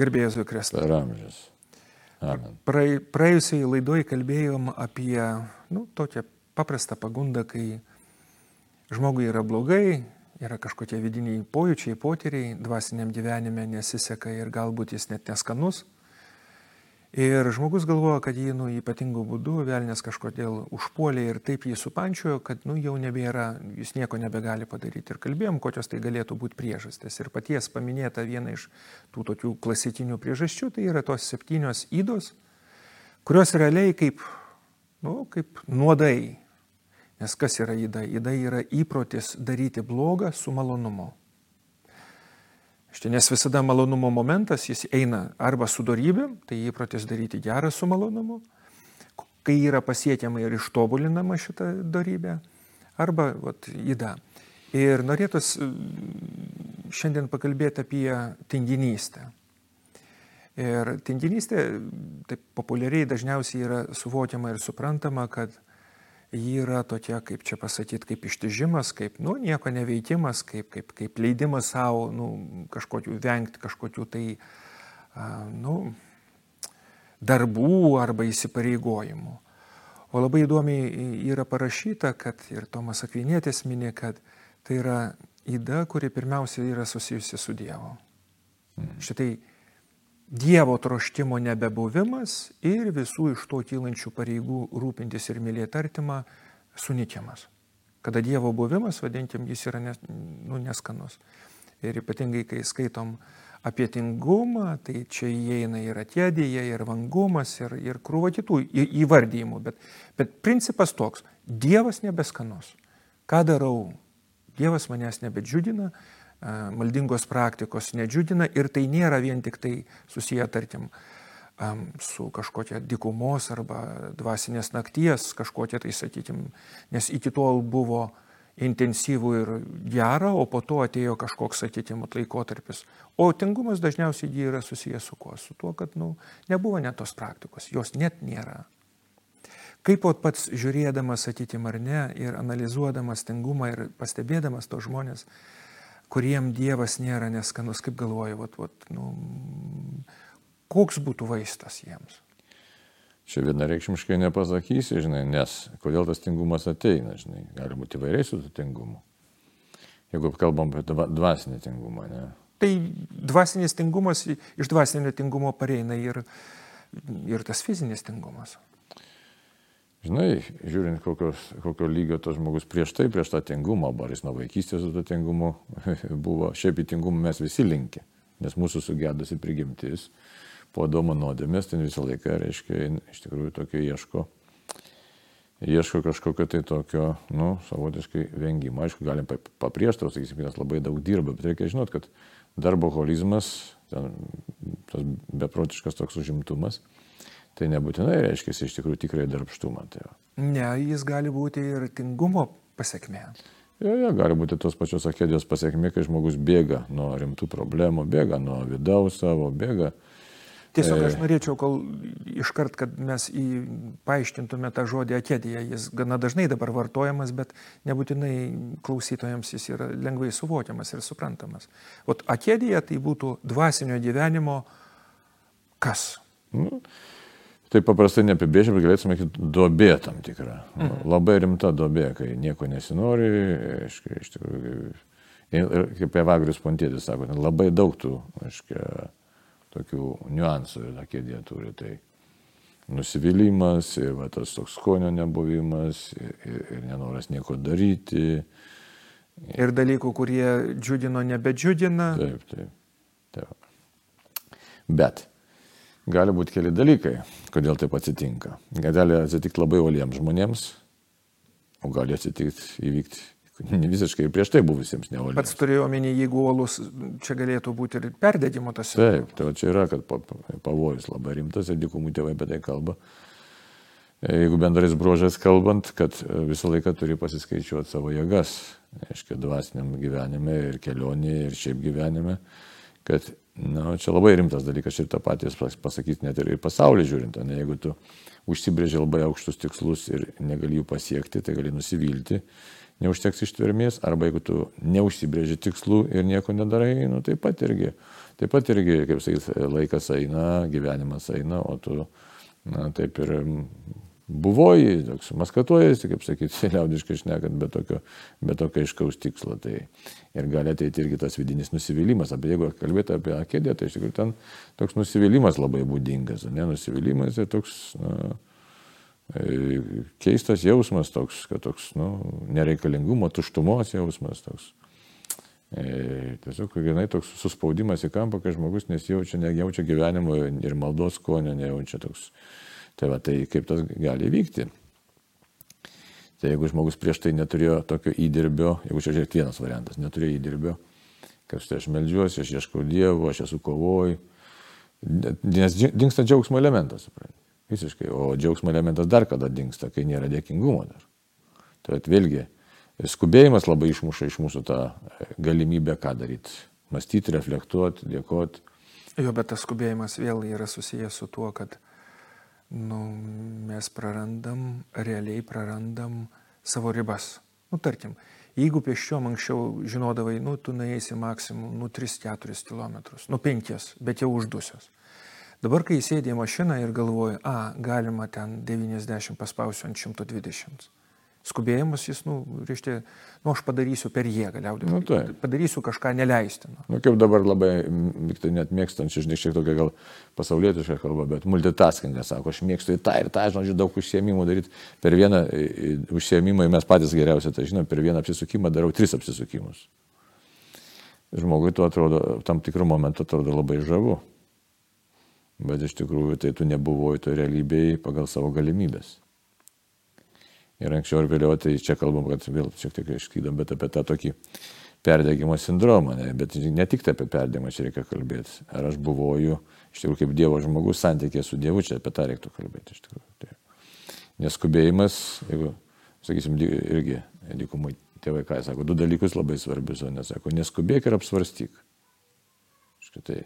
Garbėjus Vikrestas. Per amžius. Amen. Praei, praėjusiai laidoj kalbėjom apie nu, tokią paprastą pagundą, kai žmogui yra blogai, yra kažkokie vidiniai pojūčiai, potyriai, dvasiniam gyvenime nesiseka ir galbūt jis net neskanus. Ir žmogus galvoja, kad jį nu, ypatingų būdų velnės kažkodėl užpuolė ir taip jį supančiojo, kad nu, jau nebėra, jis nieko nebegali padaryti. Ir kalbėjom, kokios tai galėtų būti priežastys. Ir paties paminėta viena iš tų tokių klasikinių priežasčių, tai yra tos septynios įdos, kurios realiai kaip, nu, kaip nuodai. Nes kas yra įda? Įda yra įprotis daryti blogą su malonumu. Štai nes visada malonumo momentas, jis eina arba su darybė, tai įprotis daryti gerą su malonumu, kai yra pasiekiama ir ištobulinama šita darybė, arba vat, įda. Ir norėtus šiandien pakalbėti apie tinginystę. Ir tinginystė, taip populiariai dažniausiai yra suvokiama ir suprantama, kad ji yra tokia, kaip čia pasakyti, kaip ištižimas, kaip, nu, nieko neveikimas, kaip, kaip, kaip leidimas savo, nu, kažkokių vengti kažkokių tai, nu, darbų arba įsipareigojimų. O labai įdomiai yra parašyta, kad ir Tomas Akvinėtis minė, kad tai yra įda, kuri pirmiausia yra susijusi su Dievu. Mm. Šitai Dievo troštimo nebebuvimas ir visų iš to kylančių pareigų rūpintis ir mylėti artimą sunikiamas. Kada Dievo buvimas, vadinkim, jis yra nes, nu, neskanus. Ir ypatingai, kai skaitom apie tingumą, tai čia įeina ir atėdėje, ir vangumas, ir, ir krūva kitų įvardyjimų. Bet, bet principas toks - Dievas nebeskanus. Ką darau? Dievas manęs nebedžiugina, maldingos praktikos nedžiugina ir tai nėra vien tik tai susiję, tarkim, su kažkokia dikumos arba dvasinės nakties, kažkokia tai, sakykim, nes iki tol buvo intensyvų ir gerą, o po to atėjo kažkoks, sakykim, laikotarpis. O tingumas dažniausiai yra susijęs su kuo? Su tuo, kad nu, nebuvo net tos praktikos, jos net nėra. Kaip pats žiūrėdamas, sakykim, ar ne, ir analizuodamas tingumą ir pastebėdamas tos žmonės, kuriem Dievas nėra neskanus, kaip galvoju, vat, vat, nu, koks būtų vaistas jiems? Čia vienareikšmiškai nepasakysi, žinai, nes kodėl tas tingumas ateina, žinai, gali būti įvairiai su tingumu. Jeigu kalbam apie dvasinį tingumą, ne? Tai dvasinis tingumas iš dvasinio tingumo pareina ir, ir tas fizinis tingumas. Žinai, žiūrint, kokios, kokio lygio tas žmogus prieš tai, prieš tą tingumą, ar jis nuo vaikystės su to tingumu buvo, šiaip į tingumą mes visi linki, nes mūsų sugėdusi prigimtis po domo nuodėmės, ten visą laiką, reiškia, iš tikrųjų tokio ieško, ieško kažkokio tai tokio, nu, savotiškai vengimo. Aišku, galim paprieštarauti, sakysim, nes labai daug dirba, bet reikia žinot, kad darbo holizmas, ten, tas beprotiškas toks užimtumas, tai nebūtinai reiškia iš tikrųjų tikrai darbštumą. Tai va. ne, jis gali būti ir tingumo pasiekmė. Jo, jo, gali būti tos pačios akėdijos pasiekmė, kai žmogus bėga nuo rimtų problemų, bėga nuo vidaus savo, bėga. Tiesiog aš e, norėčiau, kol iškart, kad mes į, paaiškintume tą žodį akėdija, jis gana dažnai dabar vartojamas, bet nebūtinai klausytojams jis yra lengvai suvokiamas ir suprantamas. O akėdija tai būtų dvasinio gyvenimo kas? Nu, Taip paprastai neapibrėžiam, bet galėtume sakyti duobė tam tikrą. Mhm. Labai rimta duobė, kai nieko nesinori, aiškiai, iš tikrųjų, ir kaip Evagrius Pontėtis sako, labai daug tų, aiškiai, tokių niuansų ir kėdė turi. Tai nusivylimas, ir va, tas toks skonio nebuvimas, ir, ir, ir nenoras nieko daryti. Ir dalykų, kurie džiugino, nebedžiugina. Taip, taip. taip. Bet gali būti keli dalykai, kodėl taip atsitinka. Gali atsitikti labai oliems žmonėms, o gali atsitikti įvykti visiškai prieš tai buvusiems neoliems. Pats turėjau omeny, jeigu olus, čia galėtų būti ir perdėgymo tas. Taip, tai čia yra, kad pavojus labai rimtas ir dikumų tėvai apie tai kalba. Jeigu bendrais bruožais kalbant, kad visą laiką turi pasiskaičiuoti savo jėgas, aiškiai, dvasiniam gyvenime ir kelionėje ir šiaip gyvenime, kad Na, čia labai rimtas dalykas ir tą patį pasakyti net ir pasaulį žiūrint, o ne jeigu tu užsibrėži labai aukštus tikslus ir negali jų pasiekti, tai gali nusivilti, neužteks ištvermės, arba jeigu tu neužsibrėži tikslų ir nieko nedarai, nu taip pat irgi taip pat irgi, kaip sakyti, laikas eina, gyvenimas eina, o tu, na, taip ir buvoji, toks maskatuojasi, kaip sakyti, liaudiškai šnekant, be tokio, be tokio aiškaus tikslo. Tai ir gali ateiti irgi tas vidinis nusivylimas. Apie jeigu kalbėti apie akėdę, tai iš tikrųjų ten toks nusivylimas labai būdingas. Ne, nusivylimas ir toks na, e, keistas jausmas, toks, kad toks nu, nereikalingumo, tuštumos jausmas. Toks. E, tiesiog, jinai toks suspaudimas į kampą, kai žmogus nesijaučia, nejaučia gyvenimo ir maldos skonio, nejaučia toks Tai va, tai kaip tas gali vykti. Tai jeigu žmogus prieš tai neturėjo tokio įdirbio, jeigu čia žiūrėt vienas variantas, neturėjo įdirbio, kad štai aš melžiuosi, aš ieškau Dievo, aš esu kovoju, nes dinksta džiaugsmo elementas, suprantate. Visiškai. O džiaugsmo elementas dar kada dinksta, kai nėra dėkingumo dar. Tai vėlgi, skubėjimas labai išmuša iš mūsų tą galimybę ką daryti. Mąstyti, reflektuoti, dėkoti. Jo, bet tas skubėjimas vėl yra susijęs su tuo, kad nu, mes prarandam, realiai prarandam savo ribas. Nu, tarkim, jeigu pėsčiom anksčiau žinodavai, nu, tu nueisi maksimum, nu, 3-4 km, nu, 5, bet jau uždusios. Dabar, kai įsėdė mašiną ir galvoji, a, galima ten 90 paspausiu ant 120 skubėjimas, jis, nu, reiškia, nu, aš padarysiu per jėgą, liaudė. Nu, tai. Padarysiu kažką neleistino. Nu, kaip dabar labai, tai net mėgstančiai, žinai, šiek tiek gal pasaulietišką kalbą, bet multitaskingą sako, aš mėgstu į tą ir tą, žinau, daug užsiemimų daryti. Per vieną užsiemimą, mes patys geriausiai tai žinom, per vieną apsisukimą darau tris apsisukimus. Žmogui tu atrodo, tam tikrų momentų atrodo labai žavu. Bet iš tikrųjų tai tu nebuvai to realybėje pagal savo galimybės. Ir anksčiau ir vėliau, tai čia kalbam, kad vėl šiek tiek išskydom, bet apie tą tokį perdėgymo sindromą. Ne? Bet ne tik tai apie perdėgymą čia reikia kalbėti. Ar aš buvoju, iš tikrųjų, kaip Dievo žmogus, santykė su Dievu, čia apie tą reiktų kalbėti. Tai. Neskubėjimas, jeigu, sakysim, irgi dykumai tėvai ką sako, du dalykus labai svarbius, o nesako, neskubėk ir apsvarstyk. Štai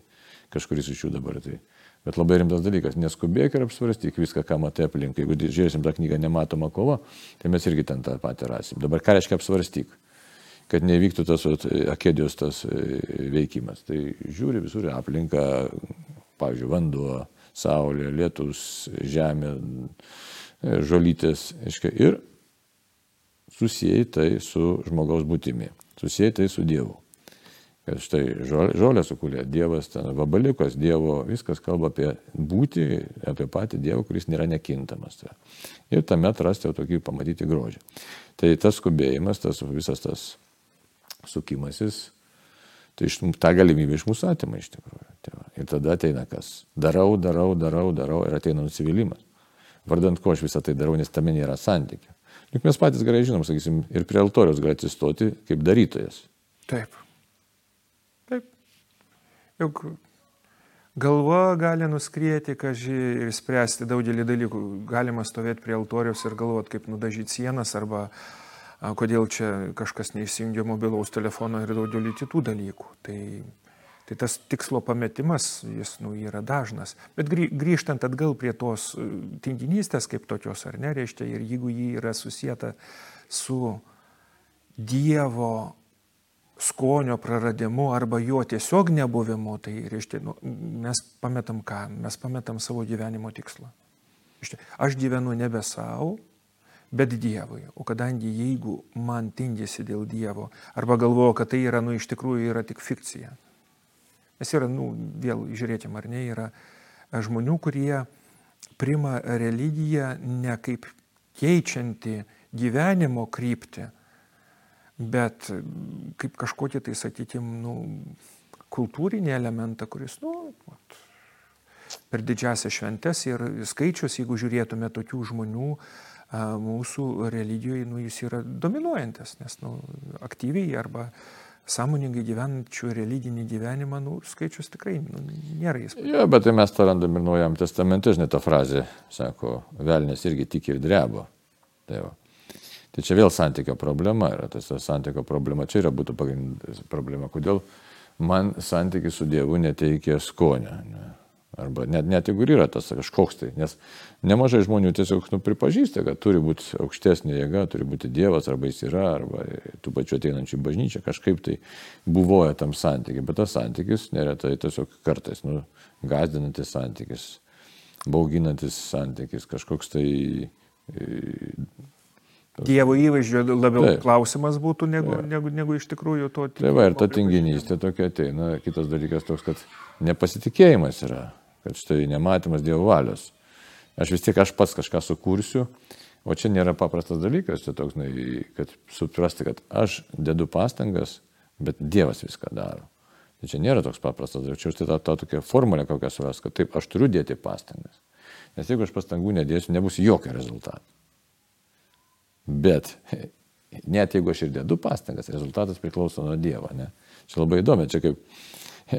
kažkuris iš jų dabar tai Bet labai rimtas dalykas, neskubėk ir apsvarstyk viską, ką matai aplink. Jeigu žiūrėsim tą knygą Nematoma kova, tai mes irgi ten tą patį rasim. Dabar ką reiškia apsvarstyk? Kad nevyktų tas akedijos tas e, veikimas. Tai žiūri visur aplinką, pavyzdžiui, vanduo, saulė, lietus, žemė, e, žolytės. Ir susijai tai su žmogaus būtimi, susijai tai su Dievu kad štai žolė sukūrė Dievas, ten vabaliukas Dievo, viskas kalba apie būti, apie patį Dievą, kuris nėra nekintamas. Tai. Ir tame atrasti jau tokį pamatyti grožį. Tai tas skubėjimas, tas visas tas sukimasis, tai iš, tą galimybę iš mūsų atima iš tikrųjų. Tai va. Ir tada ateina kas? Darau, darau, darau, darau ir ateina nusivylimas. Vardant ko aš visą tai darau, nes tame nėra santykio. Juk mes patys gerai žinom, sakysim, ir prie altorius gali atsistoti kaip darytojas. Taip. Juk galva gali nuskrieti, kažį ir spręsti daugelį dalykų. Galima stovėti prie altoriaus ir galvoti, kaip nudažyti sienas arba a, kodėl čia kažkas neįsijungia mobilaus telefono ir daugelį kitų dalykų. Tai, tai tas tikslo pametimas, jis nu, yra dažnas. Bet grįžtant atgal prie tos e, tinginystės kaip tokios, ar ne, reiškia, ir jeigu jį yra susijęta su Dievo skonio praradimu arba jo tiesiog nebuvimu, tai reiškia, nu, mes pametam ką? Mes pametam savo gyvenimo tikslą. Aš gyvenu nebe savo, bet Dievui. O kadangi jeigu man tingėsi dėl Dievo, arba galvoju, kad tai yra, nu, iš tikrųjų yra tik fikcija. Nes yra, nu, vėl žiūrėkime, ar ne, yra žmonių, kurie prima religiją ne kaip keičianti gyvenimo kryptį, bet kaip kažkokį tai, sakykime, nu, kultūrinį elementą, kuris, nu, vat, per didžiasias šventes ir skaičius, jeigu žiūrėtume tokių žmonių, mūsų religijoje, nu, jis yra dominuojantis, nes nu, aktyviai arba sąmoningai gyvenančių religinį gyvenimą, nu, skaičius tikrai nu, nėra įspūdingas. Jo, bet tai mes tą randam ir naujam testamente, žinai, tą frazę, sako, velnės irgi tiki ir drebo. Tai va. Tai čia vėl santykio problema yra, tas santykio problema, čia yra būtų pagrindinė problema. Kodėl man santykis su Dievu neteikia skonio? Ne? Arba net, net jeigu yra tas kažkoks tai, nes nemažai žmonių tiesiog nu, pripažįsta, kad turi būti aukštesnė jėga, turi būti Dievas, arba jis yra, arba tų pačių ateinančių bažnyčią, kažkaip tai buvoja tam santykiai, bet tas santykis neretai tiesiog kartais, nu, gazdinantis santykis, bauginantis santykis, kažkoks tai Dievo įvaizdžio labiau Taip. klausimas būtų negu, Taip. negu, negu iš tikrųjų to. Tai va, ir ta tinginystė tokia ateina. Kitas dalykas toks, kad nepasitikėjimas yra, kad štai nematymas Dievo valios. Aš vis tiek aš pats kažką sukursiu, o čia nėra paprastas dalykas, čia toks, na, kad suprasti, kad aš dedu pastangas, bet Dievas viską daro. Tai čia nėra toks paprastas dalykas, čia už tai ta, ta tokia formulė kokią suras, kad taip, aš turiu dėti pastangas. Nes jeigu aš pastangų nedėsiu, nebus jokio rezultato. Bet net jeigu aš ir dedu pastangas, rezultatas priklauso nuo Dievo. Ne? Čia labai įdomu, čia kaip,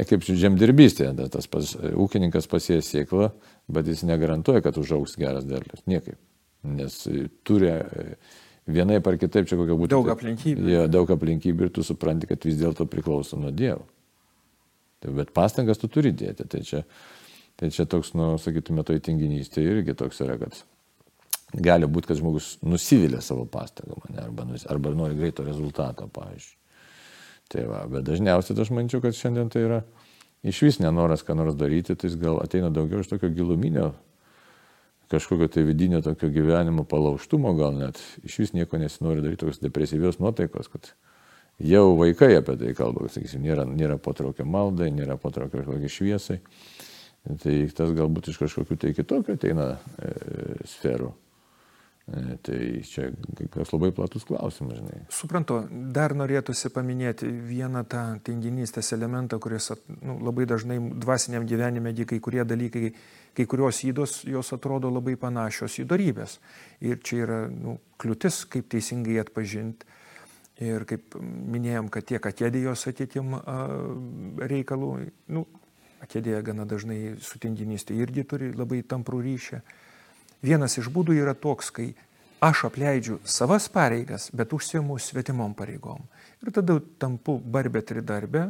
kaip žemdirbystė, tas pas, ūkininkas pasėjo sėklą, bet jis negarantuoja, kad užaugs geras derlius. Niekaip. Nes turi vienai par kitaip čia kokia būtų. Daug aplinkybių. Jo, daug aplinkybių ir tu supranti, kad vis dėlto priklauso nuo Dievo. Tai, bet pastangas tu turi dėti. Tai čia, tai čia toks, nu, sakytume, toj tinginystė irgi toks yra, kad gali būti, kad žmogus nusivylė savo pastangom, arba, arba nori greito rezultato, pavyzdžiui. Tai va, bet dažniausiai aš mančiau, kad šiandien tai yra iš vis nenoras ką nors daryti, tai jis gal ateina daugiau iš tokio giluminio, kažkokio tai vidinio tokio gyvenimo palauštumo, gal net iš vis nieko nesinori daryti, tokios depresyvios nuotaikos, kad jau vaikai apie tai kalba, sakysim, nėra, nėra potraukio maldai, nėra potraukio kažkokiai šviesai. Tai tas galbūt iš kažkokių tai kitokių ateina e, sferų. E, tai čia kas labai platus klausimas, žinai. Suprantu, dar norėtųsi paminėti vieną tą tinginystės elementą, kuris nu, labai dažnai dvasiniam gyvenime, kai kurie dalykai, kai kurios įdos, jos atrodo labai panašios į darybės. Ir čia yra nu, kliūtis, kaip teisingai atpažinti. Ir kaip minėjom, kad tiek atėdėjos atėtim reikalų, nu, atėdėja gana dažnai su tinginystė irgi turi labai tamprų ryšį. Vienas iš būdų yra toks, kai aš apleidžiu savas pareigas, bet užsiemu svetimom pareigom. Ir tada tampu barbė tridarbė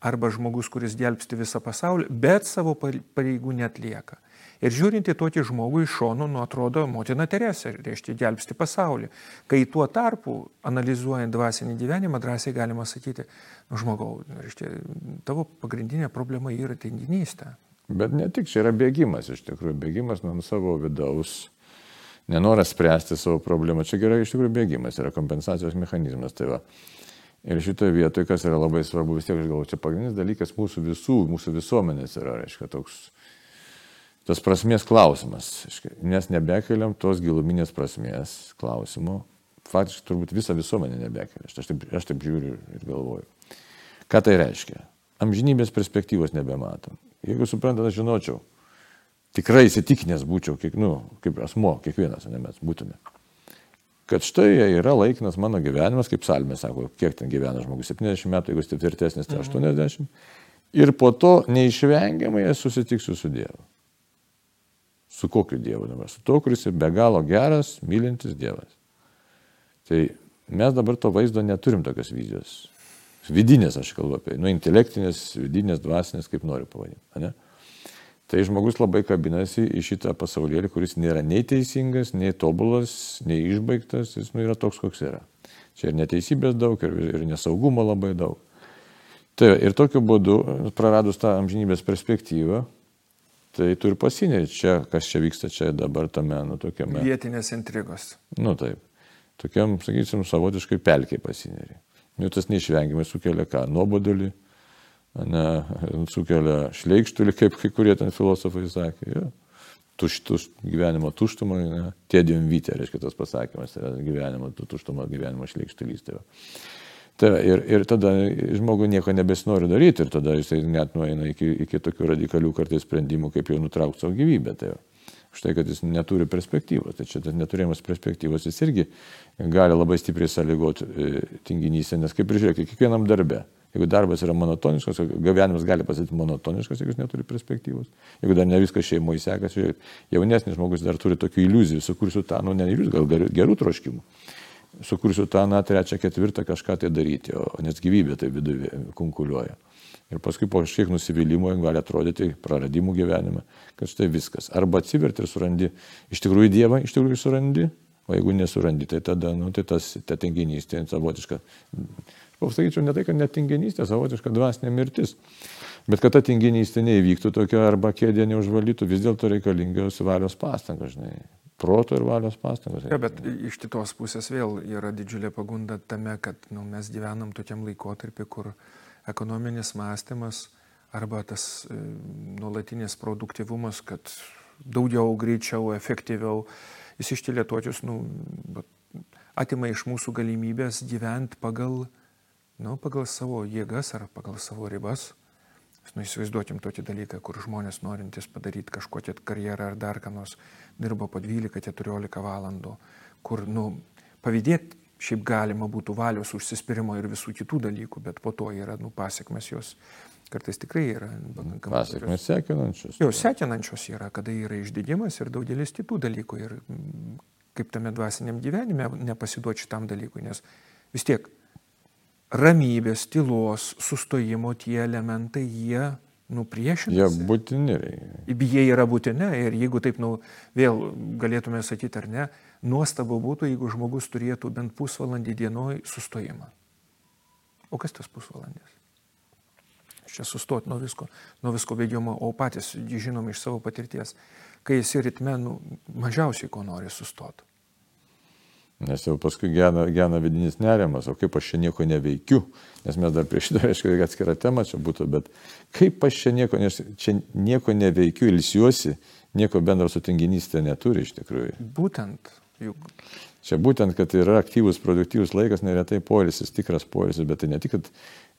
arba žmogus, kuris gelbsti visą pasaulį, bet savo pareigų netlieka. Ir žiūrint į tokį žmogų iš šono, nu atrodo, motina Teresė, reiškia, gelbsti pasaulį. Kai tuo tarpu, analizuojant dvasinį gyvenimą, drąsiai galima sakyti, nu žmogau, reiškia, tavo pagrindinė problema yra tinginystė. Bet ne tik čia yra bėgimas, iš tikrųjų, bėgimas nuo savo vidaus, nenoras spręsti savo problemą. Čia gerai iš tikrųjų bėgimas, yra kompensacijos mechanizmas. Tai va. ir šitoje vietoje, kas yra labai svarbu, vis tiek aš galvoju, čia pagrindinis dalykas mūsų visų, mūsų visuomenės yra, reiškia, toks tas prasmės klausimas. Nes nebekeliam tos giluminės prasmės klausimų. Faktiškai turbūt visą visuomenę nebekelia. Aš taip, aš taip žiūriu ir galvoju. Ką tai reiškia? Amžinybės perspektyvos nebematom. Jeigu suprantat, aš žinočiau, tikrai įsitikinęs būčiau, kiek, nu, kaip asmo, kiekvienas, ne mes būtume. Kad štai yra laikinas mano gyvenimas, kaip Salmė sako, kiek ten gyvena žmogus, 70 metų, jeigu jis tvirtesnis, tai 80. Mhm. Ir po to neišvengiamai aš susitiksiu su Dievu. Su kokiu Dievu dabar? Su to, kuris yra be galo geras, mylintis Dievas. Tai mes dabar to vaizdo neturim tokios vizijos. Vidinės aš kalbu apie, nu, intelektinės, vidinės, dvasinės, kaip noriu pavadinti. Tai žmogus labai kabinasi į šitą pasaulėlį, kuris nėra nei teisingas, nei tobulas, nei išbaigtas, jis nu, yra toks, koks yra. Čia ir neteisybės daug, ir, ir nesaugumo labai daug. Tai ir tokiu būdu, praradus tą amžinybės perspektyvą, tai tu ir pasineri čia, kas čia vyksta čia dabar tame, nu, tokiame. Vietinės intrigos. Nu taip. Tokiam, sakysim, savotiškai pelkiai pasineri. Nu, tas neišvengiamai sukelia ką? Nuobodulį, ne, sukelia šleikštulį, kaip kai kurie ten filosofai sakė. Ja. Tuštus gyvenimo tuštumą, tėdėm vytė, reiškia tas pasakymas, gyvenimo tuštumą, gyvenimo šleikštulys. Tai, tai ir, ir tada žmogui nieko nebesinori daryti ir tada jisai net nueina iki, iki tokių radikalių kartais sprendimų, kaip jau nutraukti savo gyvybę. Tai, štai, kad jis neturi perspektyvos. Tai čia tas neturėjimas perspektyvos jis irgi gali labai stipriai sąlygoti e, tinginysę, nes kaip ir žiūrėkit, kiekvienam darbe. Jeigu darbas yra monotoniškas, gyvenimas gali pasakyti monotoniškas, jeigu jis neturi perspektyvos. Jeigu dar ne viskas šeimoje sekasi, jaunesnis žmogus dar turi tokių iliuzijų, sukursiu tą, nu ne iliuzijų, gal gerų troškimų. Sukursiu tą, na, trečią, ketvirtą kažką tai daryti, o nes gyvybė tai viduje kunkuliuoja. Ir paskui po kažkiek nusivylimų gali atrodyti praradimų gyvenime, kad štai viskas. Arba atsiverti ir surandi iš tikrųjų Dievą, iš tikrųjų surandi, o jeigu nesurandi, tai tada, nu, tai tas ta tinginystė savotiška. Pasakyčiau, ne tai, kad netinginystė, savotiška dvasinė mirtis. Bet kad ta tinginystė neįvyktų tokia arba kėdė neužvalytų, vis dėlto reikalingas valios pastangos, žinai. Proto ir valios pastangos. Ja, bet iš kitos pusės vėl yra didžiulė pagunda tame, kad nu, mes gyvenam tokiam laikotarpiu, kur ekonominis mąstymas arba tas e, nuolatinis produktivumas, kad daugiau, greičiau, efektyviau, jis ištilėtuočius, nu, atima iš mūsų galimybės gyventi pagal, nu, pagal savo jėgas ar pagal savo ribas. Nu, įsivaizduokim tokį dalyką, kur žmonės norintys padaryti kažkokią karjerą ar dar ką nors dirba po 12-14 valandų, kur, nu, pavydėti šiaip galima būtų valios užsispyrimo ir visų kitų dalykų, bet po to yra, nu, pasiekmes jos kartais tikrai yra. Pasiekmes sekinančios. Jo, sekinančios yra, kada yra išdidimas ir daugelis kitų dalykų. Ir mm, kaip tame dvasiniam gyvenime nepasiduoti šitam dalykui, nes vis tiek ramybės, tylos, sustojimo tie elementai, jie nupriešinti. Jie būtini. Jie yra būtini ir jeigu taip, nu, vėl galėtume sakyti ar ne, nuostabu būtų, jeigu žmogus turėtų bent pusvalandį dienoj sustojimą. O kas tas pusvalandis? Čia sustoti nuo visko, nuo visko bėgimo, o patys žinom iš savo patirties, kai esi ritme, nu, mažiausiai ko nori sustoti. Nes jau paskui gena, gena vidinis nerimas, o kaip aš čia nieko neveikiu, nes mes dar prieš šitą, aišku, atskirą temą čia būtų, bet kaip aš čia nieko, nes čia nieko neveikiu, ilsiuosi, nieko bendro su tinginystė neturi iš tikrųjų. Būtent. Juk. Čia būtent, kad yra aktyvus, produktyvus laikas, neretai polisis, tikras polisis, bet tai ne tik, kad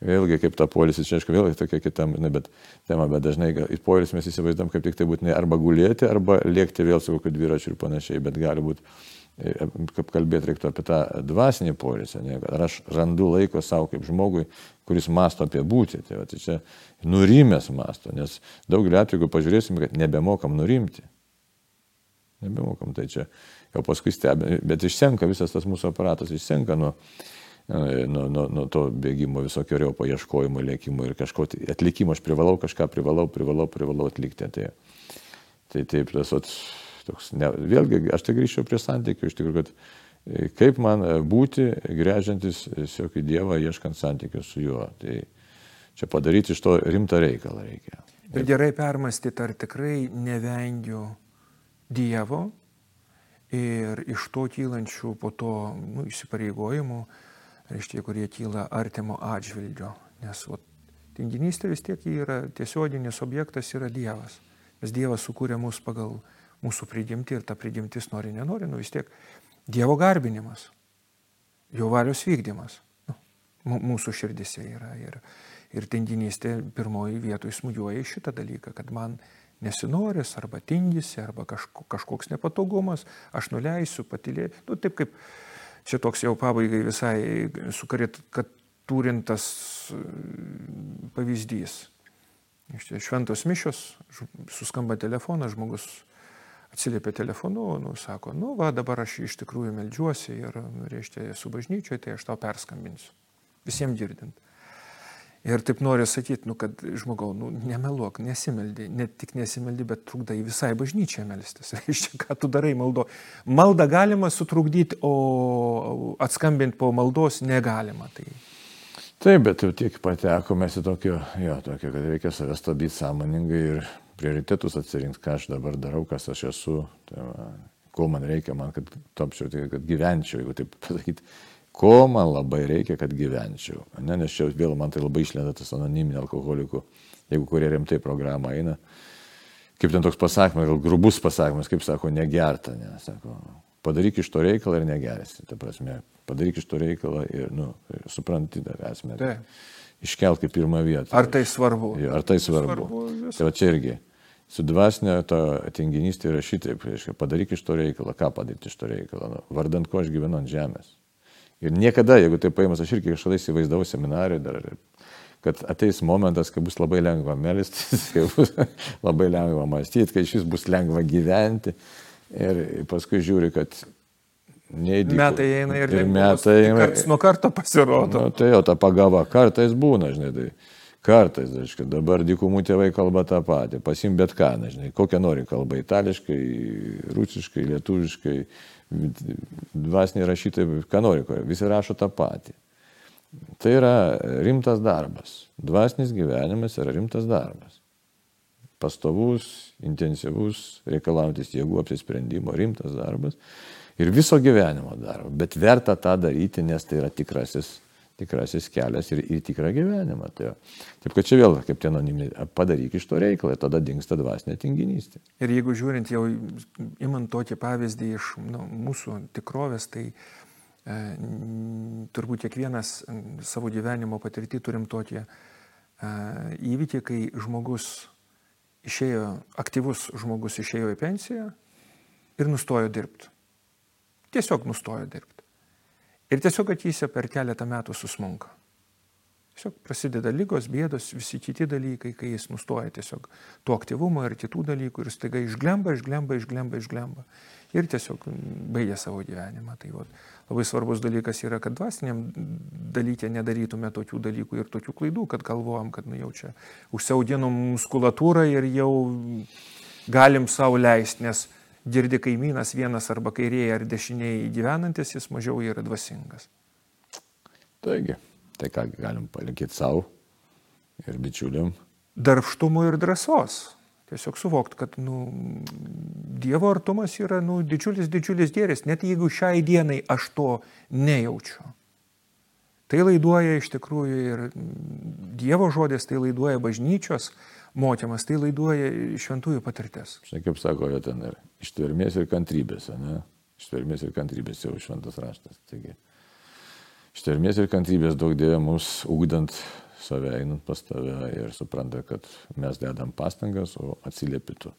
vėlgi kaip ta polisis, čia aišku, vėlgi tokia kitam, ne, bet tema, bet dažnai į polisis mes įsivaizduom kaip tik tai būtinai arba gulėti, arba lėkti vėl su kokiu dviračiu ir panašiai, bet gali būti kaip kalbėti reiktų apie tą dvasinį polisį, ar aš randu laiko savo kaip žmogui, kuris masto apie būti. Tai, va, tai čia nurimęs masto, nes daugelį atvejų, jeigu pažiūrėsim, kad nebemokam nurimti. Nebemokam, tai čia jau paskui stebime, bet išsenka visas tas mūsų aparatas, išsenka nuo, nuo, nuo, nuo to bėgimo visokiojo paieškojimo, lėkimo ir kažko atlikimo, aš privalau kažką, privalau, privalau, privalau atlikti. Tai, tai taip, tas, toks, ne, vėlgi, aš tai grįžčiau prie santykių, iš tikrųjų, kad e, kaip man e, būti, grežiantis tiesiog į Dievą, ieškant santykių su juo. Tai čia padaryti iš to rimtą reikalą reikia. Ir gerai permastyti, ar tikrai nevengiu Dievo ir iš to kylančių po to nu, įsipareigojimų, reiškia, kurie kyla artimo atžvilgio. Nes o, tinginystė vis tiek yra tiesioginis objektas, yra Dievas. Nes Dievas sukūrė mus pagal mūsų prigimti ir ta prigimtis nori, nenori, nu vis tiek Dievo garbinimas, jo valios vykdymas nu, mūsų širdise yra. Ir, ir tinginystė pirmoji vietoje smūgiuoja šitą dalyką, kad man nesinoris arba tingisi, arba kažko, kažkoks nepatogumas, aš nuleisiu, patilėti. Nu, taip kaip čia toks jau pabaigai visai sukarit, kad turintas pavyzdys. Šventos mišios, suskamba telefonas, žmogus atsiliepia telefonu, nu, sako, nu, va, dabar aš iš tikrųjų melžiuosi ir, nu, reiškia, esu bažnyčioje, tai aš tau perskambinsiu. Visiems girdint. Ir taip noriu sakyti, nu, kad žmogau, nu, nemeluok, nesimeldi, ne tik nesimeldi, bet trukdai visai bažnyčiai melstis. Reiškia, ką tu darai maldo. Maldą galima sutrukdyti, o atskambinti po maldos negalima. Tai... Taip, bet jau tiek patekome į tokio, jo, tokio, kad reikia save stabdyti sąmoningai ir prioritetus atsirinkti, ką aš dabar darau, kas aš esu, tai ko man reikia, man, kad tapčiau, tai kad gyvenčiau, jeigu taip pasakyti, ko man labai reikia, kad gyvenčiau. Ne, nes čia vėl man tai labai išlenda tas anoniminė alkoholikų, jeigu kurie rimtai programą eina. Kaip ten toks pasakymas, gal grubus pasakymas, kaip sako, negerta, ne, sako, padaryk iš to reikalą ir negersi. Ta prasme, padaryk iš to reikalą ir, nu, supranti tą esmę. Taip. Iškelk į pirmą vietą. Ar tai svarbu? Jo, ar tai svarbu? svarbu tai va čia irgi su dvasinė to tinginystė yra šitaip, reiškia, padaryk iš to reikalą, ką padaryti iš to reikalą, nu, vardant ko aš gyvenu ant žemės. Ir niekada, jeigu tai paimas, aš irgi kažkada įsivaizdavau seminarijoje dar, kad ateis momentas, kai bus labai lengva melstis, kai bus labai lengva mąstyti, kai iš vis bus lengva gyventi. Ir paskui žiūri, kad neįdėkų. Metai eina ir, ir metai eina. Karts nuo karto pasirodo. Nu, tai jau ta pagava kartais būna, žinai. Tai Kartais, aišku, dabar dykumų tėvai kalba tą patį, pasim bet ką, nežinai, kokią nori kalbą - itališkai, rusiškai, lietuviškai, dvasiniai rašytojai, ką nori, visi rašo tą patį. Tai yra rimtas darbas. Dvasinis gyvenimas yra rimtas darbas. Pastovus, intensyvus, reikalaujantis jėgų apsisprendimo, rimtas darbas. Ir viso gyvenimo darbas. Bet verta tą daryti, nes tai yra tikrasis tikrasis kelias ir į tikrą gyvenimą. Tai, taip kad čia vėl, kaip tie anoniminiai, padaryk iš to reikalą, tada dinksta dvasinė tinginystė. Ir jeigu žiūrint jau, imant tokį pavyzdį iš nu, mūsų tikrovės, tai e, turbūt kiekvienas savo gyvenimo patirtį turim tokį e, įvykį, kai žmogus išėjo, aktyvus žmogus išėjo į pensiją ir nustojo dirbti. Tiesiog nustojo dirbti. Ir tiesiog akyse per keletą metų susmunka. Tiesiog prasideda lygos, bėdos, visi kiti dalykai, kai jis nustoja tiesiog to aktyvumo ir kitų dalykų ir staiga išglemba, išglemba, išglemba, išglemba. Ir tiesiog baigia savo gyvenimą. Tai va, labai svarbus dalykas yra, kad dvasiniam dalykė nedarytume tokių dalykų ir tokių klaidų, kad galvojam, kad nu jau čia užsiaudinom muskulatūrą ir jau galim savo leisti, nes girdi kaimynas vienas arba kairėje ar dešinėje gyvenantis, jis mažiau yra dvasingas. Taigi, tai ką galim palinkėti savo ir bičiuliam? Darbštumo ir drąsos. Tiesiog suvokti, kad nu, Dievo artumas yra nu, didžiulis, didžiulis dėris, net jeigu šiai dienai aš to nejaučiu. Tai laiduoja iš tikrųjų ir Dievo žodis, tai laiduoja bažnyčios, mokymas, tai laiduoja šventųjų patirtis. Štai kaip sako, jo ten ir ištvermės ir kantrybės, ne? Ištvermės ir kantrybės jau šventas raštas. Taigi, ištvermės ir kantrybės daug dėjo mums ugdant save, einant pas tave ir supranta, kad mes dedam pastangas, o atsiliepitų.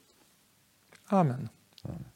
Amen. Amen.